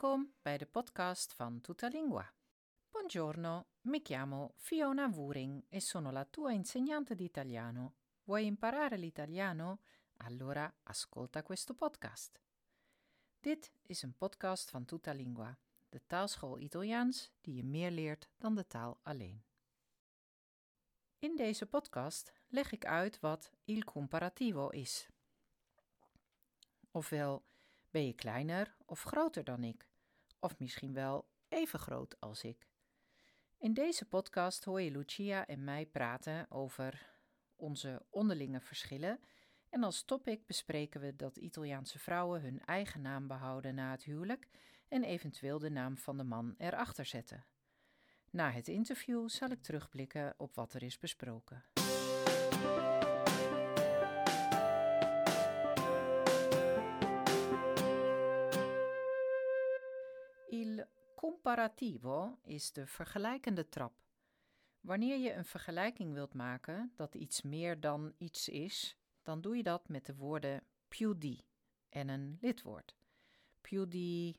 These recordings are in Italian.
Welkom bij de podcast van Tutta Lingua. Buongiorno, mi chiamo Fiona Wuring e sono la tua insegnante di italiano. Vuoi imparare l'italiano? Allora ascolta questo podcast. Dit is een podcast van Tutta Lingua, de taalschool Italiaans die je meer leert dan de taal alleen. In deze podcast leg ik uit wat il comparativo is. Ofwel, ben je kleiner of groter dan ik? Of misschien wel even groot als ik? In deze podcast hoor je Lucia en mij praten over onze onderlinge verschillen. En als topic bespreken we dat Italiaanse vrouwen hun eigen naam behouden na het huwelijk en eventueel de naam van de man erachter zetten. Na het interview zal ik terugblikken op wat er is besproken. Comparativo is de vergelijkende trap. Wanneer je een vergelijking wilt maken dat iets meer dan iets is, dan doe je dat met de woorden più di en een lidwoord. Più di,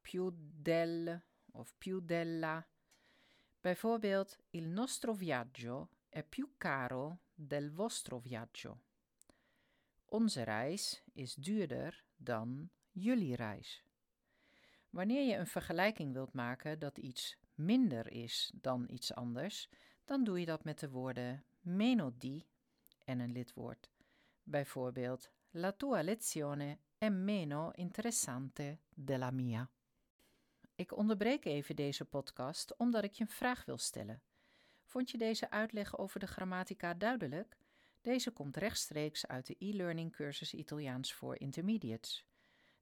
più del of più della. Bijvoorbeeld, il nostro viaggio è più caro del vostro viaggio. Onze reis is duurder dan jullie reis. Wanneer je een vergelijking wilt maken dat iets minder is dan iets anders, dan doe je dat met de woorden meno di en een lidwoord. Bijvoorbeeld, la tua lezione è meno interessante della mia. Ik onderbreek even deze podcast omdat ik je een vraag wil stellen. Vond je deze uitleg over de grammatica duidelijk? Deze komt rechtstreeks uit de e-learning cursus Italiaans voor Intermediates.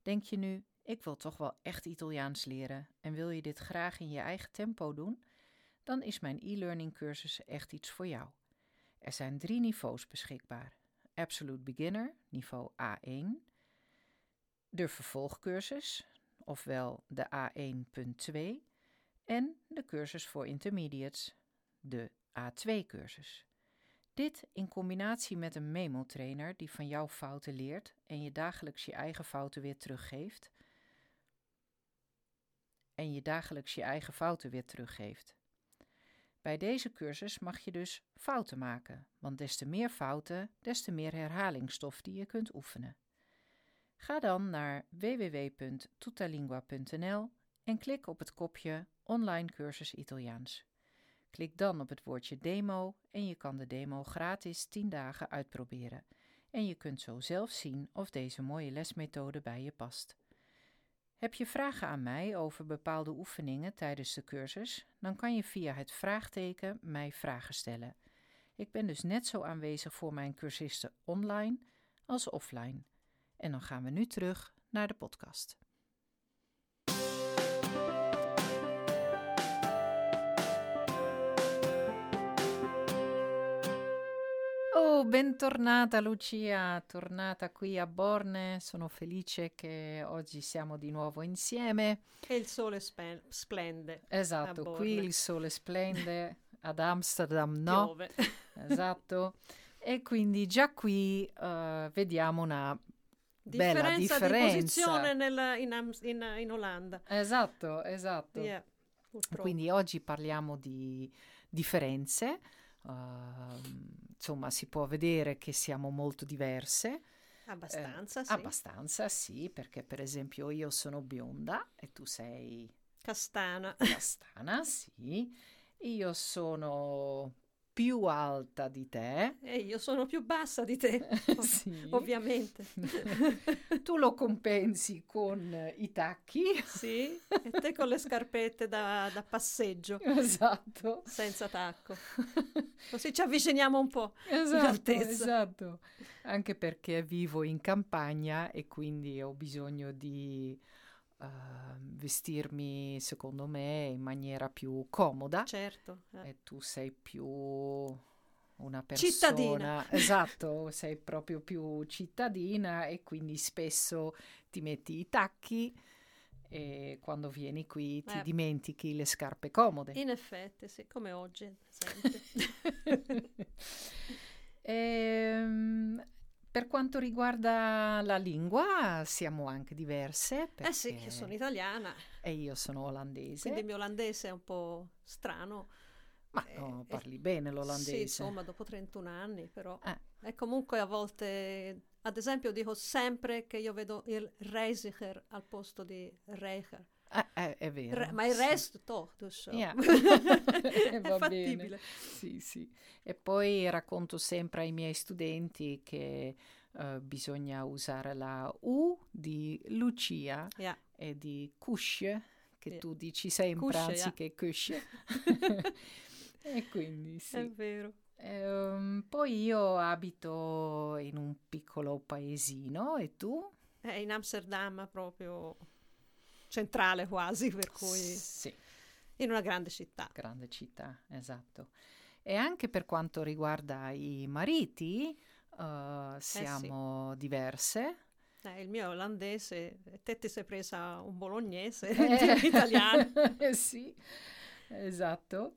Denk je nu, ik wil toch wel echt Italiaans leren en wil je dit graag in je eigen tempo doen? Dan is mijn e-learning cursus echt iets voor jou. Er zijn drie niveaus beschikbaar: Absolute Beginner, niveau A1, de vervolgcursus, ofwel de A1.2, en de cursus voor intermediates, de A2-cursus. Dit in combinatie met een memo-trainer die van jouw fouten leert en je dagelijks je eigen fouten weer teruggeeft. En je dagelijks je eigen fouten weer teruggeeft. Bij deze cursus mag je dus fouten maken, want des te meer fouten, des te meer herhalingsstof die je kunt oefenen. Ga dan naar www.tutalingua.nl en klik op het kopje Online cursus Italiaans. Klik dan op het woordje demo en je kan de demo gratis 10 dagen uitproberen. En je kunt zo zelf zien of deze mooie lesmethode bij je past. Heb je vragen aan mij over bepaalde oefeningen tijdens de cursus? Dan kan je via het vraagteken mij vragen stellen. Ik ben dus net zo aanwezig voor mijn cursisten online als offline. En dan gaan we nu terug naar de podcast. Oh, bentornata Lucia, tornata qui a Borne. Sono felice che oggi siamo di nuovo insieme. E il sole spe- splende. Esatto, qui il sole splende, ad Amsterdam no. Piove. Esatto. E quindi già qui uh, vediamo una bella differenza di posizione nel, in, Am- in, in, Olanda. Esatto, esatto. Yeah, quindi oggi parliamo di differenze. Uh, insomma, si può vedere che siamo molto diverse. Abbastanza, eh, sì. Abbastanza, sì, perché per esempio io sono bionda e tu sei... Castana. Castana, sì. Io sono più alta di te. E io sono più bassa di te, sì. ovviamente. tu lo compensi con i tacchi. Sì, e te con le scarpette da, da passeggio. Esatto. Senza tacco. Così ci avviciniamo un po' esatto, esatto. Anche perché vivo in campagna e quindi ho bisogno di Uh, vestirmi secondo me in maniera più comoda. Certo. Eh. E tu sei più una persona cittadina. Esatto, sei proprio più cittadina e quindi spesso ti metti i tacchi e quando vieni qui ti eh. dimentichi le scarpe comode. In effetti, sì, come oggi, ehm, Per quanto riguarda la lingua, siamo anche diverse. Eh sì, io sono italiana. E io sono olandese. Quindi il mio olandese è un po' strano. Ma no, parli eh, bene l'olandese. Sì, insomma, dopo 31 anni, però. Eh. E comunque a volte, ad esempio, dico sempre che io vedo il Reisiger al posto di Reicher. Eh, eh, è vero. Re, ma il sì. resto, toch, dus yeah. è fattibile. Bene. Sì, sì. E poi racconto sempre ai miei studenti che uh, bisogna usare la U di Lucia yeah. e di Kusch, che yeah. tu dici sempre Kusche, anziché Kusch. e quindi sì. È vero. Um, poi io abito in un piccolo paesino e tu? Eh, in Amsterdam proprio centrale quasi, per cui sì. in una grande città. Grande città, esatto. E anche per quanto riguarda i mariti, uh, siamo eh sì. diverse. Eh, il mio è olandese, te ti sei presa un bolognese eh. italiano. sì, esatto.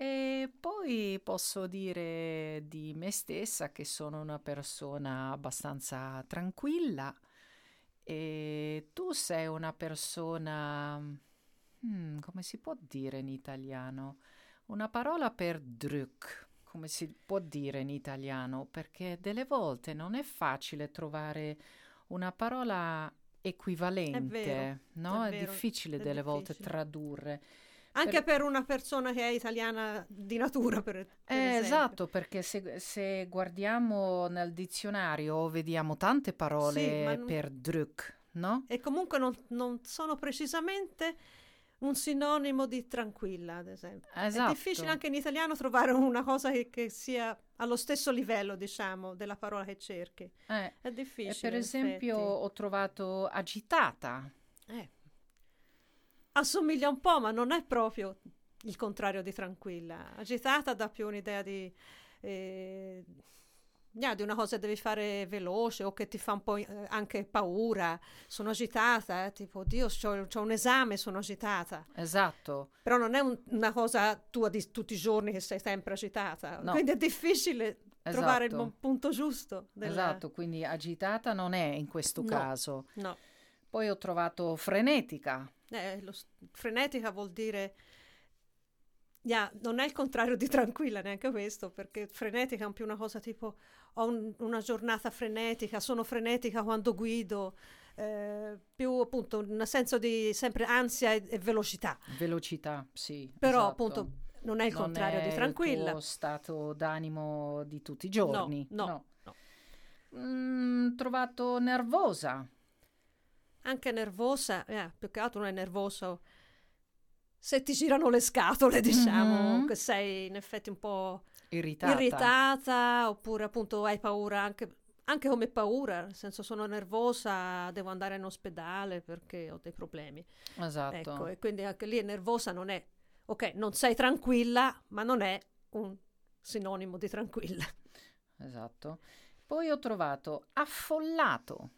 E poi posso dire di me stessa che sono una persona abbastanza tranquilla e tu sei una persona, hmm, come si può dire in italiano? Una parola per druk, come si può dire in italiano? Perché delle volte non è facile trovare una parola equivalente, è vero, no? È, è difficile è delle difficile. volte tradurre. Anche per... per... una persona che è italiana di natura, per, per eh, Esatto, perché se, se, guardiamo nel dizionario vediamo tante parole sì, non... per druk, no? E comunque non, non, sono precisamente un sinonimo di tranquilla, ad esempio. Esatto. È difficile anche in italiano trovare una cosa che, che sia allo stesso livello, diciamo, della parola che cerchi. Eh, è difficile. per esempio ho trovato agitata. Eh assomiglia un po', ma non è proprio il contrario di tranquilla. Agitata dà più un'idea di, eh, di una cosa che devi fare veloce o che ti fa un po' eh, anche paura. Sono agitata, eh, tipo, Dio, ho un esame, sono agitata. Esatto. Però non è un, una cosa tua di tutti i giorni che sei sempre agitata. No. Quindi è difficile Esatto. trovare il punto giusto. Della... Esatto, quindi agitata non è in questo no, caso. No. Poi ho trovato frenetica. Eh, lo, frenetica vuol dire yeah, non è il contrario di tranquilla neanche questo, perché frenetica è più una cosa tipo ho un, una giornata frenetica, sono frenetica quando guido, eh, più appunto un senso di sempre ansia e, e velocità. Velocità, sì. Però esatto. appunto non è il non contrario è di tranquilla. Il stato d'animo di tutti i giorni. No, no. no. Mm, trovato nervosa anche nervosa, eh, più che altro non è nervoso se ti girano le scatole, diciamo, mm-hmm. che sei in effetti un po' irritata, irritata oppure appunto hai paura anche, anche come paura, nel senso sono nervosa, devo andare in ospedale perché ho dei problemi. Esatto. Ecco, e quindi anche lì è nervosa non è, ok, non sei tranquilla, ma non è un sinonimo di tranquilla. Esatto. Poi ho trovato affollato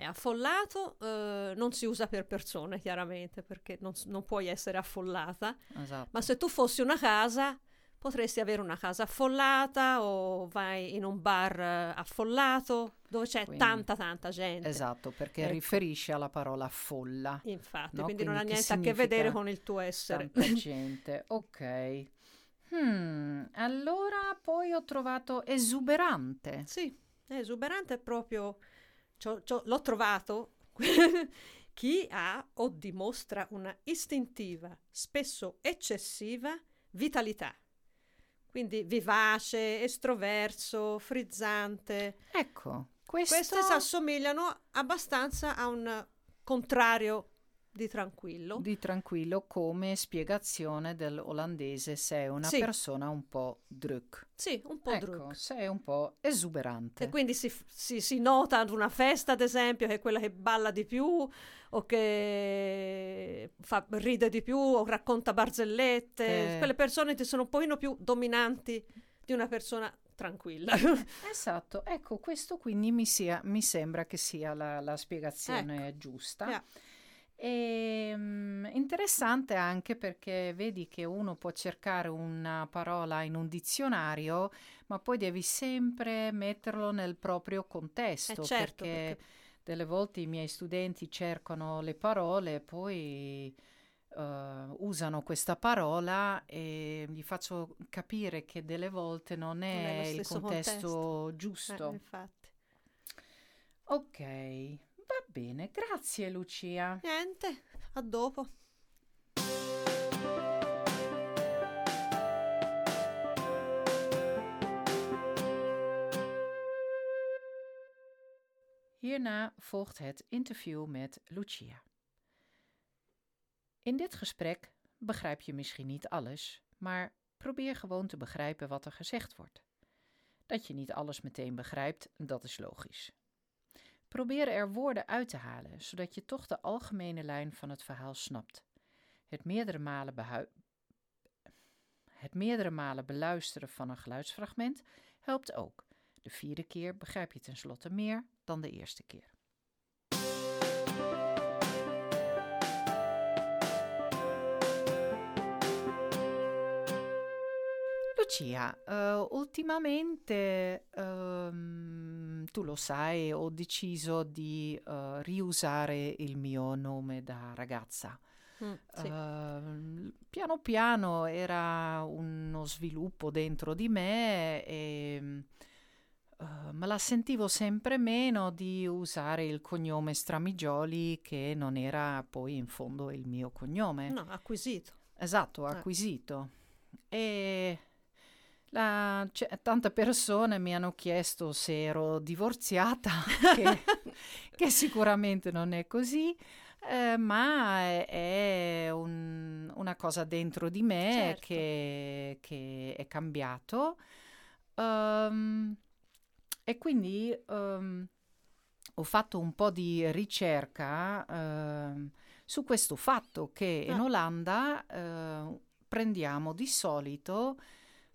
è affollato, eh, non si usa per persone chiaramente perché non, non puoi essere affollata, esatto. ma se tu fossi una casa potresti avere una casa affollata o vai in un bar uh, affollato dove c'è quindi, tanta tanta gente. Esatto, perché ecco. riferisce alla parola folla. Infatti, no? quindi, quindi, non ha niente a che vedere con il tuo essere. Tanta gente, ok. Hmm, allora poi ho trovato esuberante. Sì, esuberante è proprio c'ho, c'ho, l'ho trovato. Chi ha o dimostra una istintiva, spesso eccessiva, vitalità. Quindi vivace, estroverso, frizzante. Ecco, questo... queste si assomigliano abbastanza a un contrario di tranquillo. Di tranquillo come spiegazione dell'olandese sei una sì. persona un po' druk. Sì, un po' ecco, druk. sei un po' esuberante. E quindi si, si, si, nota ad una festa, ad esempio, che è quella che balla di più o che fa, ride di più o racconta barzellette. Che... Quelle persone ti sono un pochino più dominanti di una persona tranquilla. esatto, ecco, questo quindi mi, sia, mi sembra che sia la, la spiegazione ecco. giusta. Yeah. E, mm, interessante anche perché vedi che uno può cercare una parola in un dizionario, ma poi devi sempre metterlo nel proprio contesto, Eh, certo, perché perché delle volte i miei studenti cercano le parole e poi eh, usano questa parola e gli faccio capire che delle volte non non è lo è il contesto contesto. Eh, giusto. infatti. Ok, bene, grazie Lucia. Niente, a dopo. Hierna volgt het interview met Lucia. In dit gesprek begrijp je misschien niet alles, maar probeer gewoon te begrijpen wat er gezegd wordt. Dat je niet alles meteen begrijpt, dat is logisch. Probeer er woorden uit te halen, zodat je toch de algemene lijn van het verhaal snapt. Het meerdere malen, het meerdere malen beluisteren van een geluidsfragment helpt ook. De vierde keer begrijp je tenslotte meer dan de eerste keer. Lucia, eh, ultimamente ehm, tu lo sai, ho deciso di eh, riusare il mio nome da ragazza. Mm, sì. Ehm, piano piano era uno sviluppo dentro di me e eh, me la sentivo sempre meno di usare il cognome Stramigioli che non era poi in fondo il mio cognome. No, acquisito. Esatto, Eh. acquisito. E la- cioè, tante persone mi hanno chiesto se ero divorziata, che, che sicuramente non è così, eh, ma è, è un- una cosa dentro di me Certo. che, che è cambiato. Ehm, e quindi ehm, ho fatto un po' di ricerca ehm, su questo fatto che in Ah. Olanda eh, prendiamo di solito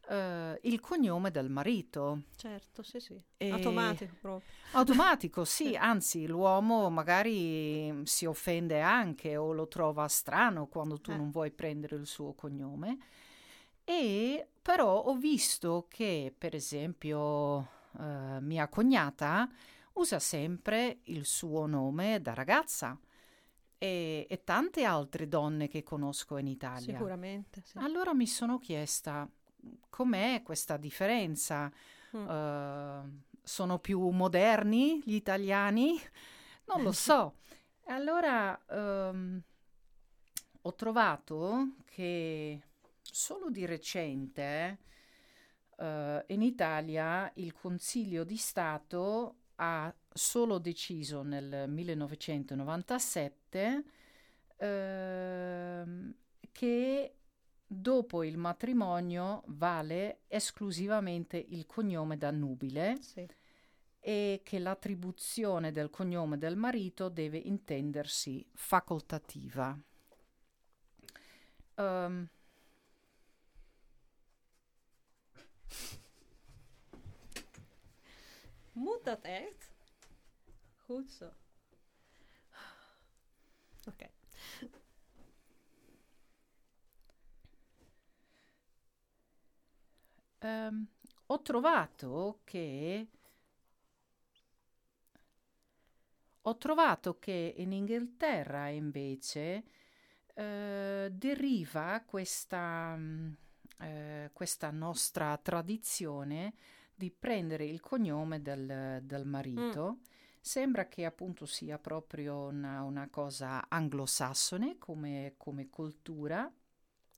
eh, il cognome del marito. Certo, sì, sì. E- Automatico proprio. Automatico, sì, anzi l'uomo magari si offende anche o lo trova strano quando tu Eh. non vuoi prendere il suo cognome. E però ho visto che, per esempio, eh, mia cognata usa sempre il suo nome da ragazza e, e tante altre donne che conosco in Italia. Sicuramente, sì. Allora mi sono chiesta com'è questa differenza. Mm. Eh, sono più moderni gli italiani? Non lo so. Allora ehm, ho trovato che solo di recente eh, in Italia il Consiglio di Stato ha solo deciso nel 1997 ehm, che dopo il matrimonio vale esclusivamente il cognome da nubile Sì. e che l'attribuzione del cognome del marito deve intendersi facoltativa. Ehm, Moet dat echt? Goed zo. Oké. Ehm, ho trovato che ho trovato che in Inghilterra invece eh, deriva questa, mm, eh, questa nostra tradizione di prendere il cognome del, del marito. Sembra che appunto sia proprio una, una cosa anglosassone come, come cultura.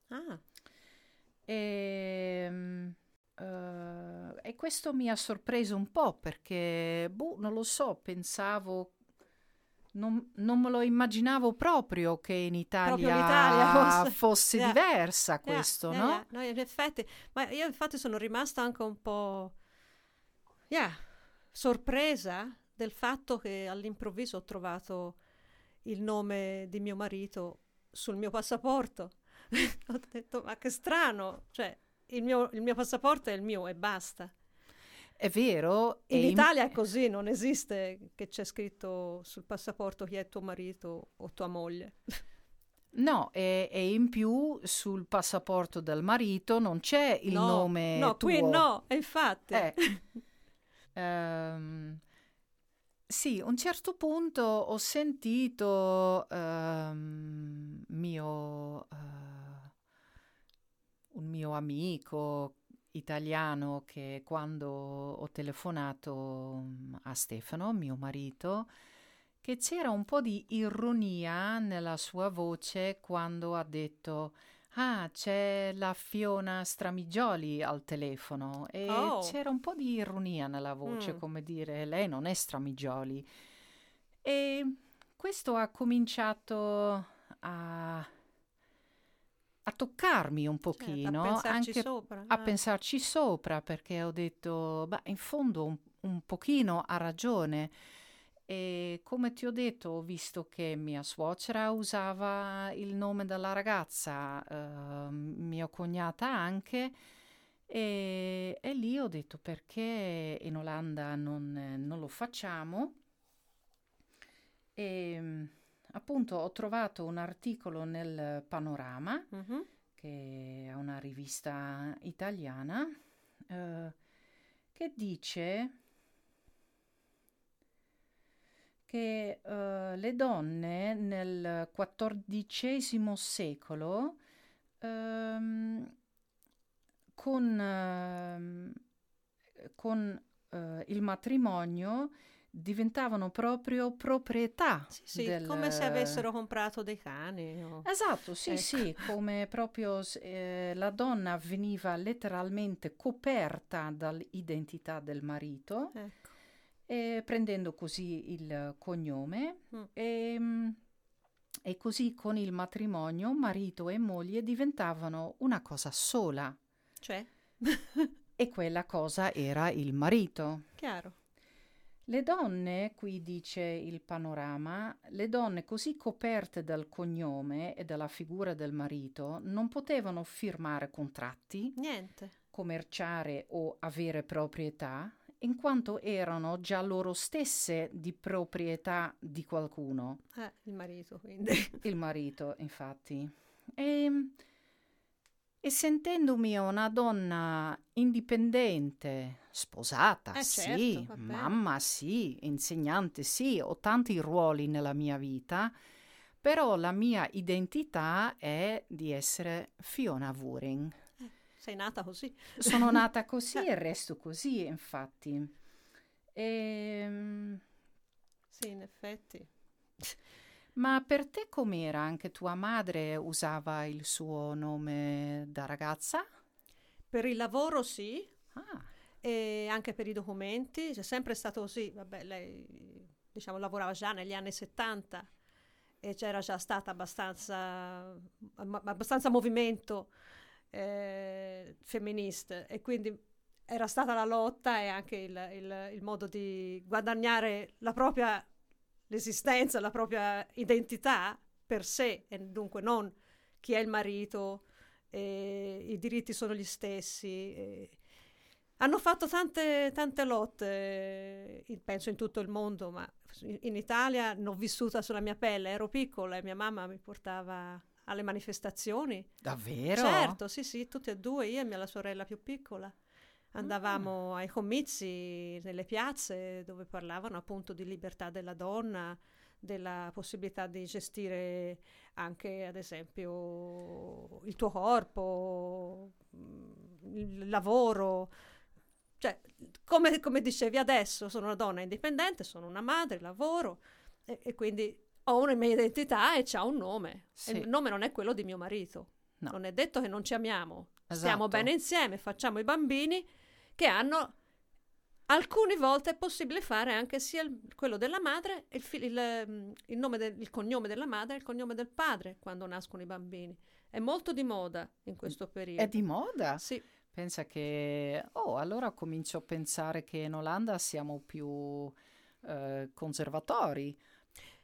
Ah, E, eh, e questo mi ha sorpreso un po' perché, boh, non lo so, pensavo, non, non me lo immaginavo proprio che in Italia, fosse- fosse Yeah. diversa questo, yeah, no? yeah. No, in effetti, ma io infatti sono rimasta anche un po' yeah, sorpresa del fatto che all'improvviso ho trovato il nome di mio marito sul mio passaporto. ho detto, ma che strano, cioè il mio, il mio passaporto è il mio e basta. È vero. In Italia è così, non esiste che c'è scritto sul passaporto chi è tuo marito o tua moglie. No, e, e in più sul passaporto del marito non c'è il no, nome No, tuo. qui no, infatti. Eh. Ehm, sì, a un certo punto ho sentito ehm, mio, mio amico italiano che quando ho telefonato mm, a Stefano, mio marito, che c'era un po' di ironia nella sua voce quando ha detto Ah, c'è la Fiona Stramigioli al telefono e Oh. c'era un po' di ironia nella voce, Mm. come dire, lei non è Stramigioli. E questo ha cominciato a, a toccarmi un Certo, pochino, a pensarci anche sopra. a eh. pensarci sopra, perché ho detto, beh, in fondo un, un pochino ha ragione. E come ti ho detto, ho visto che mia suocera usava il nome della ragazza, eh, mia cognata anche, e, e lì ho detto perché in Olanda non, non lo facciamo. E mm, appunto ho trovato un articolo nel Panorama Mhm. che è una rivista italiana, eh, che dice che eh, le donne nel XIV secolo ehm, con, ehm, con eh, il matrimonio diventavano proprio proprietà Sì, sì, del- come se avessero comprato dei cani. o- Esatto, sì, Ecco. sì, come proprio eh, la donna veniva letteralmente coperta dall'identità del marito, Ecco. e prendendo così il cognome Mm. e, mm, e così con il matrimonio marito e moglie diventavano una cosa sola Cioè, e quella cosa era il marito. chiaro. Le donne, qui dice il panorama, le donne così coperte dal cognome e dalla figura del marito non potevano firmare contratti, Niente. commerciare o avere proprietà, in quanto erano già loro stesse di proprietà di qualcuno, Eh, il marito, quindi. il marito, infatti. E, e sentendomi una donna indipendente, sposata, Eh, sì, certo, mamma, sì, insegnante, sì, ho tanti ruoli nella mia vita, però la mia identità è di essere Fiona Wuring. Sei nata così. Sono nata così e resto così, infatti. Ehm, Sì, in effetti. Ma per te com'era? Anche tua madre usava il suo nome da ragazza? Per il lavoro sì, Ah, e anche per i documenti, c'è sempre stato così. Vabbè, lei diciamo lavorava già negli anni 70 e c'era già stato abbastanza, abbastanza movimento eh, femminista e quindi era stata la lotta e anche il, il- il modo di guadagnare la propria l'esistenza, la propria identità per sé e dunque non chi è il marito, e i diritti sono gli stessi. e- hanno fatto tante, tante lotte, in- penso in tutto il mondo, ma in, in Italia l'ho vissuta sulla mia pelle. Ero piccola e mia mamma mi portava alle manifestazioni. davvero? Certo, sì, sì, tutte e due, io e mia la sorella più piccola. Andavamo Ah. ai comizi nelle piazze dove parlavano appunto di libertà della donna, della possibilità di gestire anche, ad esempio, il tuo corpo, mm, il lavoro. Cioè, come, come dicevi adesso, sono una donna indipendente, sono una madre, lavoro e, e quindi ho una mia identità e c'ha un nome. Sì. il nome non è quello di mio marito. No. Non è detto che non ci amiamo. Esatto. Stiamo bene insieme, facciamo i bambini che hanno alcune volte è possibile fare anche sia il- quello della madre, il, fi- il, mm, il nome del- il cognome della madre e il cognome del padre quando nascono i bambini. È molto di moda in questo periodo. È di moda? Sì, Pensa che... Oh, allora comincio a pensare che in Olanda siamo più eh, conservatori.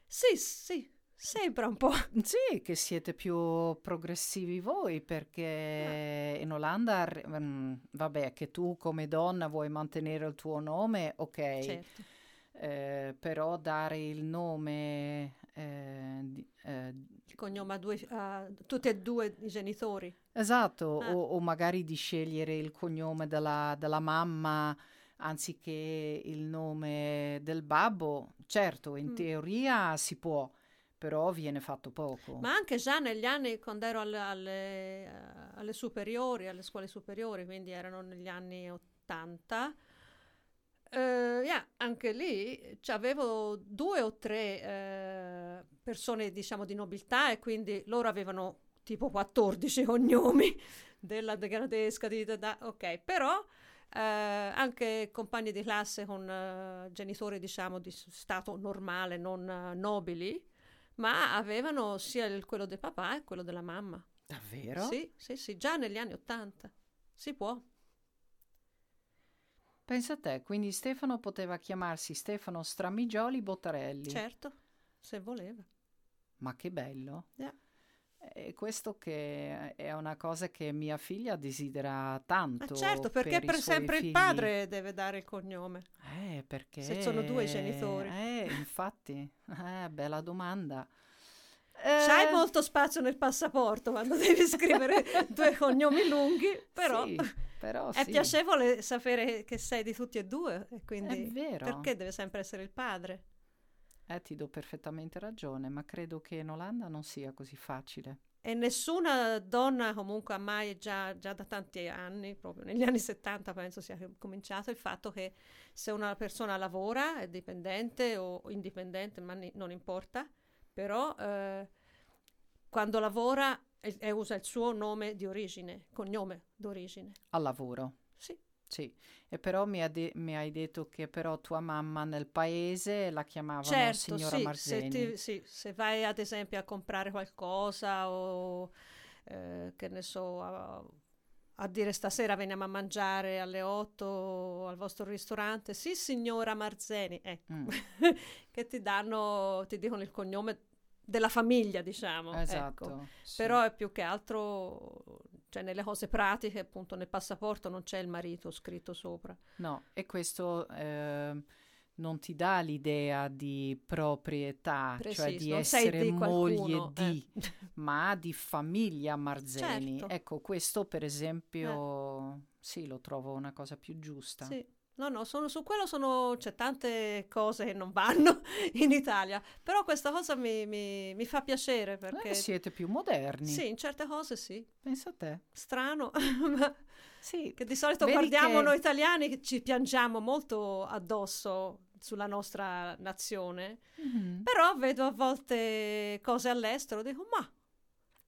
sì, sì, Sembra un po'. Sì, che siete più progressivi voi, perché in Olanda, mm, vabbè, che tu come donna vuoi mantenere il tuo nome, ok. Certo. Eh, però dare il nome eh, eh, il cognome a, due, a tutti e due i genitori. Esatto, ah. o, o, magari di scegliere il cognome della, della, mamma anziché il nome del babbo. Certo, in mm. teoria si può, però viene fatto poco. Ma anche già negli anni quando ero alle, alle, alle superiori, alle scuole superiori, quindi erano negli anni 80, Uh, yeah, anche lì avevo due o tre uh, persone, diciamo, di nobiltà e quindi loro avevano tipo 14 cognomi della degradesca, di, da, ok, però uh, anche compagni di classe con genitori, diciamo, di stato normale, non nobili, ma avevano sia il, quello del papà e quello della mamma. Davvero? Sì, sì, sì, già negli anni 80. Si può. Pensa a te, quindi Stefano poteva chiamarsi Stefano Stramigioli Bottarelli. Certo, se voleva. Ma che bello. Yeah. E questo che è una cosa che mia figlia desidera tanto. Ma certo, perché per, per sempre figli. il padre deve dare il cognome. Eh, perché? Se sono due genitori. Eh, infatti. Eh, bella domanda. Eh... C'hai molto spazio nel passaporto quando devi scrivere due cognomi lunghi, però... Sì però è sì. piacevole sapere che sei di tutti e due, e quindi è vero. perché deve sempre essere il padre? Eh, ti do perfettamente ragione, ma credo che in Olanda non sia così facile. E nessuna donna comunque ha mai, già, già da tanti anni, proprio negli anni 70 penso sia cominciato, il fatto che se una persona lavora, è dipendente o indipendente, ma ni- non importa, però eh, quando lavora e, e, usa il suo nome di origine, cognome d'origine. Al lavoro? Sì. Sì, e però mi, de- mi, hai detto che però tua mamma nel paese la chiamavano certo, signora sì, Marzeni. Se, ti, sì, se vai ad esempio a comprare qualcosa o eh, che ne so, a, a, dire stasera veniamo a mangiare alle 8 al vostro ristorante, sì signora Marzeni, ecco, mm. che ti danno, ti dicono il cognome della famiglia, diciamo. Ecco. Esatto. Ecco. Sì. Però è più che altro, cioè nelle cose pratiche, appunto nel passaporto non c'è il marito scritto sopra. No, e questo eh, non ti dà l'idea di proprietà, Preciso, cioè di essere di moglie di, eh. ma di famiglia Marzeni. Certo. Ecco, questo per esempio, eh. sì, lo trovo una cosa più giusta. Sì. No, no, sono, su quello sono, c'è tante cose che non vanno in Italia, però questa cosa mi, mi, mi fa piacere perché... Eh, siete più moderni. Sì, in certe cose sì. Pensa a te. Strano, ma sì. che di solito guardiamo che... noi italiani, ci piangiamo molto addosso sulla nostra nazione, mm-hmm. però vedo a volte cose all'estero, dico ma...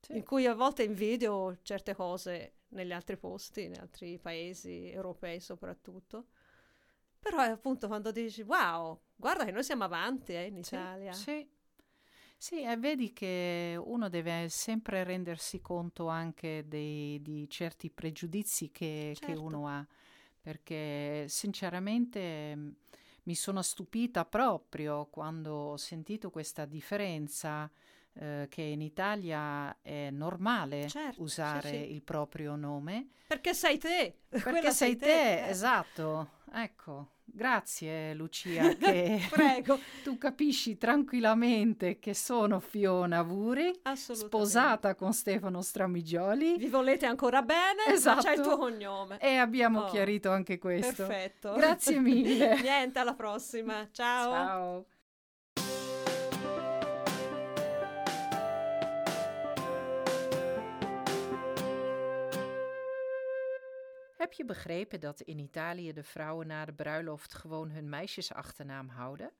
Sì. In cui a volte invidio certe cose negli altri posti, in altri paesi europei soprattutto. Però è appunto quando dici, wow, guarda che noi siamo avanti eh, in Italia. Sì, sì. e vedi che uno deve sempre rendersi conto anche dei, di certi pregiudizi che, certo. che uno ha, perché sinceramente mi sono stupita proprio quando ho sentito questa differenza eh, che in Italia è normale certo, usare sì, sì. il proprio nome. Perché sei te. Perché sei te, te eh. esatto. Ecco, grazie Lucia che Prego. tu capisci tranquillamente che sono Fiona Vuri, sposata con Stefano Stramigioli. Vi volete ancora bene? Esatto. c'è il tuo cognome. E abbiamo oh. chiarito anche questo. Perfetto. Grazie mille. Niente, alla prossima. Ciao. Ciao. Heb je begrepen dat in Italië de vrouwen na de bruiloft gewoon hun meisjesachternaam houden?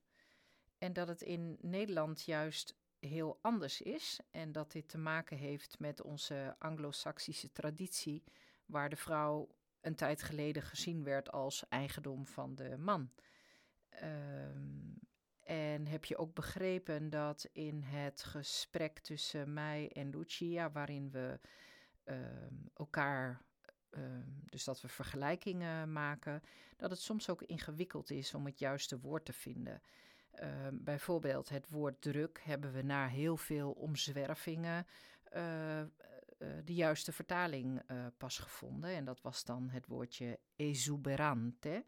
En dat het in Nederland juist heel anders is en dat dit te maken heeft met onze anglo-saxische traditie, waar de vrouw een tijd geleden gezien werd als eigendom van de man. Um, en heb je ook begrepen dat in het gesprek tussen mij en Lucia, waarin we um, elkaar Ehm, dus dat we vergelijkingen maken, dat het soms ook ingewikkeld is om het juiste woord te vinden. Uh, bijvoorbeeld het woord druk hebben we na heel veel omzwervingen uh, de juiste vertaling pas gevonden. En dat was dan het woordje exuberante.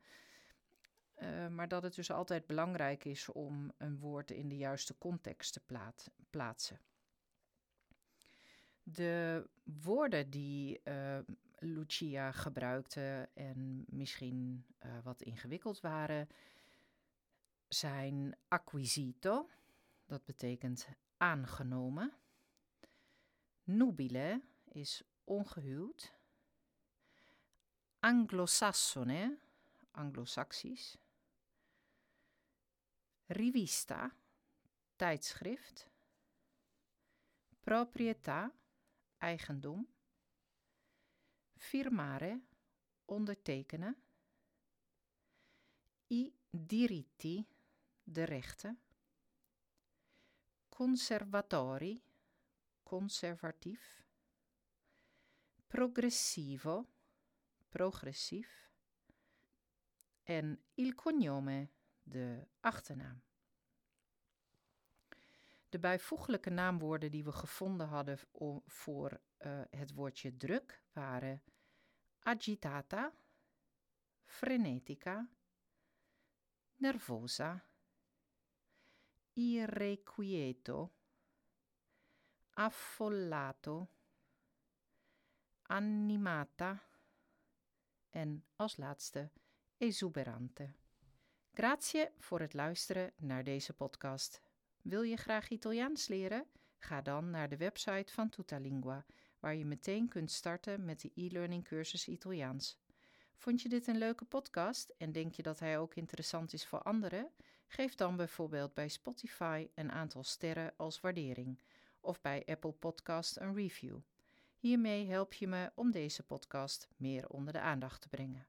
maar dat het dus altijd belangrijk is om een woord in de juiste context te plaat, plaatsen. De woorden die Lucia gebruikte en misschien wat ingewikkeld waren, zijn acquisito, dat betekent aangenomen. Nubile is ongehuwd. Anglosassone, anglo-saxisch. Rivista, tijdschrift. Proprietà, eigendom. Firmare, ondertekenen. I diritti, de rechten. Conservatori, conservatief. Progressivo, progressief. En il cognome, de achternaam. De bijvoeglijke naamwoorden die we gevonden hadden voor uh, het woordje druk agitata, frenetica, nervosa, irrequieto, affollato, animata en als laatste esuberante. Grazie voor het luisteren naar deze podcast. Wil je graag Italiaans leren? Ga dan naar de website van Tutalingua, waar je meteen kunt starten met de e-learning cursus Italiaans. Vond je dit een leuke podcast en denk je dat hij ook interessant is voor anderen? Geef dan bijvoorbeeld bij Spotify een aantal sterren als waardering of bij Apple Podcast een review. Hiermee help je me om deze podcast meer onder de aandacht te brengen.